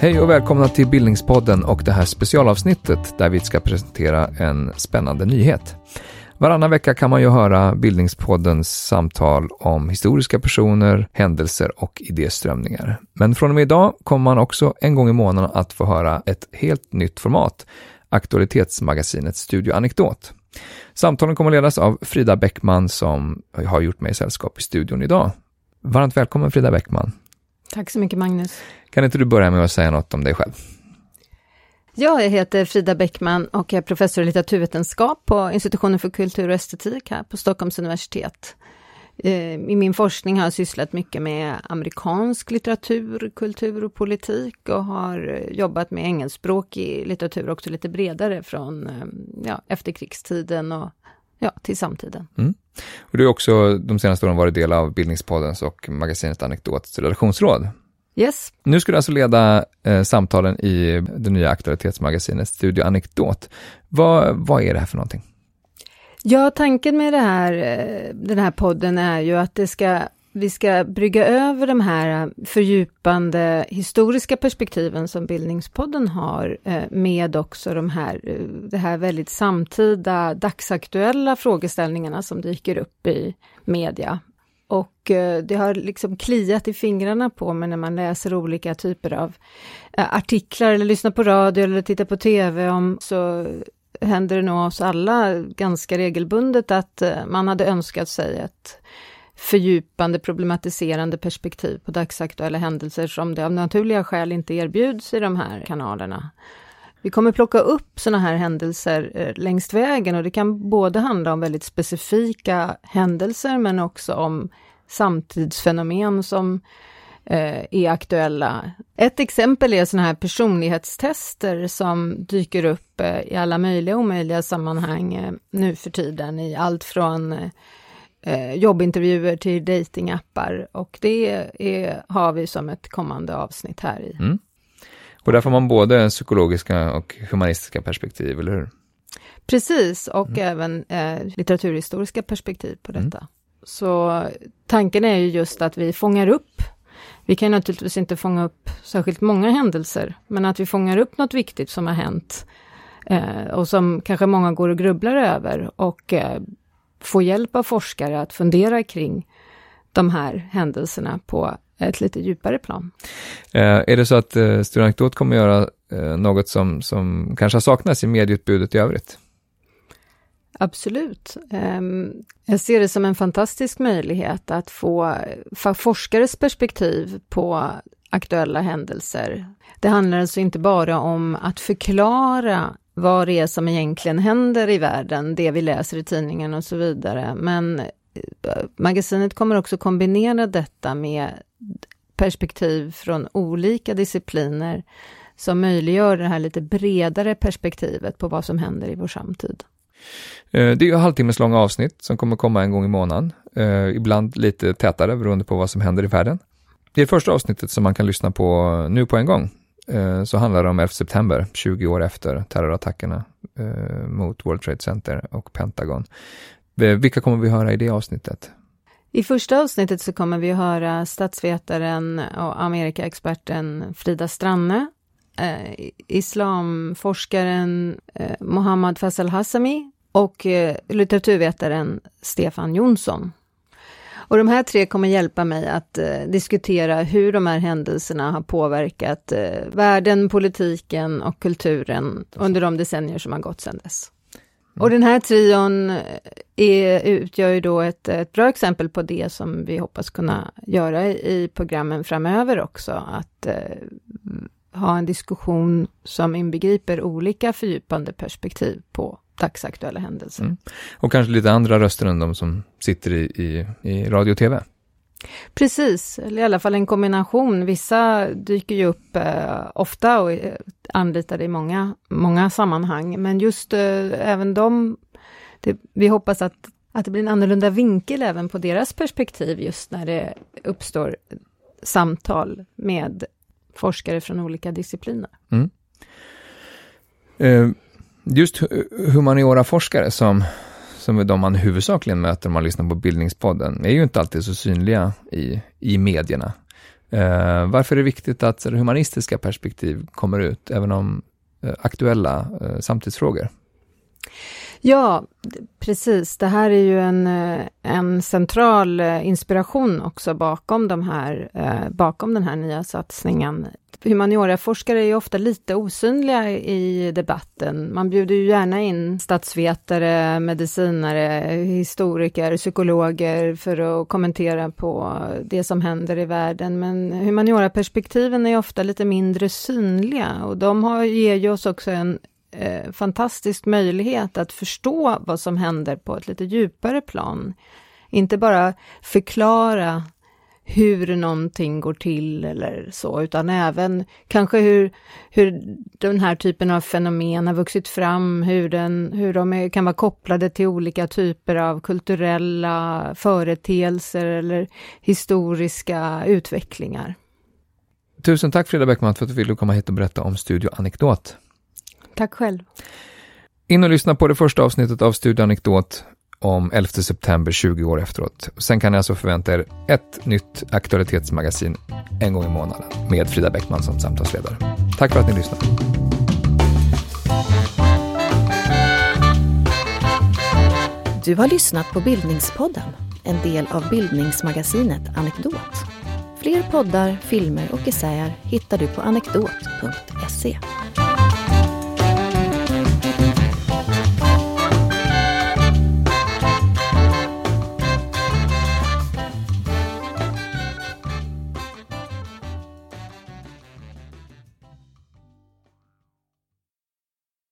Hej och välkomna till Bildningspodden och det här specialavsnittet där vi ska presentera en spännande nyhet. Varannan vecka kan man ju höra Bildningspoddens samtal om historiska personer, händelser och idéströmningar. Men från och med idag kommer man också en gång i månaden att få höra ett helt nytt format, aktualitetsmagasinet Studio Anekdot. Samtalen kommer ledas av Frida Bäckman som har gjort mig sällskap i studion idag. Varmt välkommen Frida Bäckman. Tack så mycket Magnus. Kan inte du börja med att säga något om dig själv? Jag heter Frida Bäckman och är professor i litteraturvetenskap på Institutionen för kultur och estetik här på Stockholms universitet. Eh, I min forskning har jag sysslat mycket med amerikansk litteratur, kultur och politik och har jobbat med engelskspråkig litteratur också lite bredare från eh, ja, efterkrigstiden och ja, till samtiden. Mm. Och du har också de senaste åren varit del av Bildningspoddens och magasinet Anekdots redaktionsråd. Yes. Nu ska du alltså leda eh, samtalen i det nya aktualitetsmagasinet Studio Anekdot. Vad, vad är det här för någonting? Ja, tanken med det här, eh, den här podden är ju att det ska, vi ska brygga över de här fördjupande historiska perspektiven som Bildningspodden har eh, med också de här, eh, det här väldigt samtida, dagsaktuella frågeställningarna som dyker upp i media. Och det har liksom kliat i fingrarna på mig när man läser olika typer av artiklar eller lyssnar på radio eller tittar på TV om så händer det nog oss alla ganska regelbundet att eh, man hade önskat sig ett fördjupande, problematiserande perspektiv på dagsaktuella händelser som det av naturliga skäl inte erbjuds i de här kanalerna. Vi kommer plocka upp sådana här händelser eh, längs vägen och det kan både handla om väldigt specifika händelser men också om samtidsfenomen som eh, är aktuella. Ett exempel är sådana här personlighetstester som dyker upp eh, i alla möjliga och omöjliga sammanhang eh, nu för tiden i allt från eh, jobbintervjuer till datingappar och det är, har vi som ett kommande avsnitt här i. Mm. Och där får man både psykologiska och humanistiska perspektiv, eller hur? Precis, och mm. även eh, litteraturhistoriska perspektiv på mm. detta. Mm. Så tanken är ju just att vi fångar upp vi kan naturligtvis inte fånga upp särskilt många händelser, men att vi fångar upp något viktigt som har hänt eh, och som kanske många går och grubblar över och eh, får hjälp av forskare att fundera kring de här händelserna på ett lite djupare plan. Eh, är det så att eh, Studentanekdot kommer göra eh, något som, som kanske har saknats i medieutbudet i övrigt? Absolut. Ehm, jag ser det som en fantastisk möjlighet att få forskares perspektiv på aktuella händelser. Det handlar alltså inte bara om att förklara vad det är som egentligen händer i världen, det vi läser i tidningen och så vidare, men eh, magasinet kommer också kombinera detta med perspektiv från olika discipliner som möjliggör det här lite bredare perspektivet på vad som händer i vår samtid. Eh, det är ju halvtimmeslånga avsnitt som kommer komma en gång i månaden, eh, ibland lite tätare beroende på vad som händer i världen. I det första avsnittet som man kan lyssna på nu på en gång eh, så handlar det om 11 september, 20 år efter terrorattackerna mot World Trade Center och Pentagon. Vilka kommer vi höra i det avsnittet? I första avsnittet så kommer vi höra statsvetaren och Amerikaexperten Frida Stranne eh, islamforskaren eh, Mohammad Faisal Hassami och eh, litteraturvetaren Stefan Jonsson. Och de här tre kommer hjälpa mig att eh, diskutera hur de här händelserna har påverkat eh, världen, politiken och kulturen under de decennier som har gått sedan dess. Mm. Och den här trion eh, är, utgör ju då ett, ett bra exempel på det som vi hoppas kunna göra i, i programmen framöver också, att eh, ha en diskussion som inbegriper olika fördjupande perspektiv på dagsaktuella händelser. Mm. Och kanske lite andra röster än de som sitter i, i, i radio och tv? Precis, eller i alla fall en kombination. Vissa dyker ju upp eh, ofta och är anlitade i många, många sammanhang, men just eh, även de, det, vi hoppas att, att det blir en annorlunda vinkel även på deras perspektiv just när det uppstår samtal med forskare från olika discipliner. Mm. Eh, just humaniora-forskare som, som är de man huvudsakligen möter om man lyssnar på Bildningspodden, är ju inte alltid så synliga i, i medierna. Eh, varför är det viktigt att humanistiska perspektiv kommer ut, även om eh, aktuella eh, samtidsfrågor? Ja, precis. Det här är ju en, eh, en central eh, inspiration också bakom, de här, eh, bakom den här nya satsningen. Humanioraforskare är ju ofta lite osynliga i debatten. Man bjuder ju gärna in statsvetare, medicinare, historiker, psykologer för att kommentera på det som händer i världen. Men humanioraperspektiven är ofta lite mindre synliga och de har, ger ju oss också en eh, fantastisk möjlighet att förstå vad som händer på ett lite djupare plan. Inte bara förklara hur någonting går till eller så, utan även kanske hur, hur den här typen av fenomen har vuxit fram, hur, den, hur de är, kan vara kopplade till olika typer av kulturella företeelser eller historiska utvecklingar. Tusen tack Frida Bäckman för att du ville komma hit och berätta om Studio Anekdot. Tack själv. In och lyssna på det första avsnittet av Studio Anekdot om 11 september 20 år efteråt. Sen kan ni alltså förvänta er ett nytt aktualitetsmagasin en gång i månaden med Frida Bäckman som samtalsledare. Tack för att ni lyssnade. Du har lyssnat på Bildningspodden, en del av bildningsmagasinet Anekdot. Fler poddar, filmer och essäer hittar du på anekdot.se.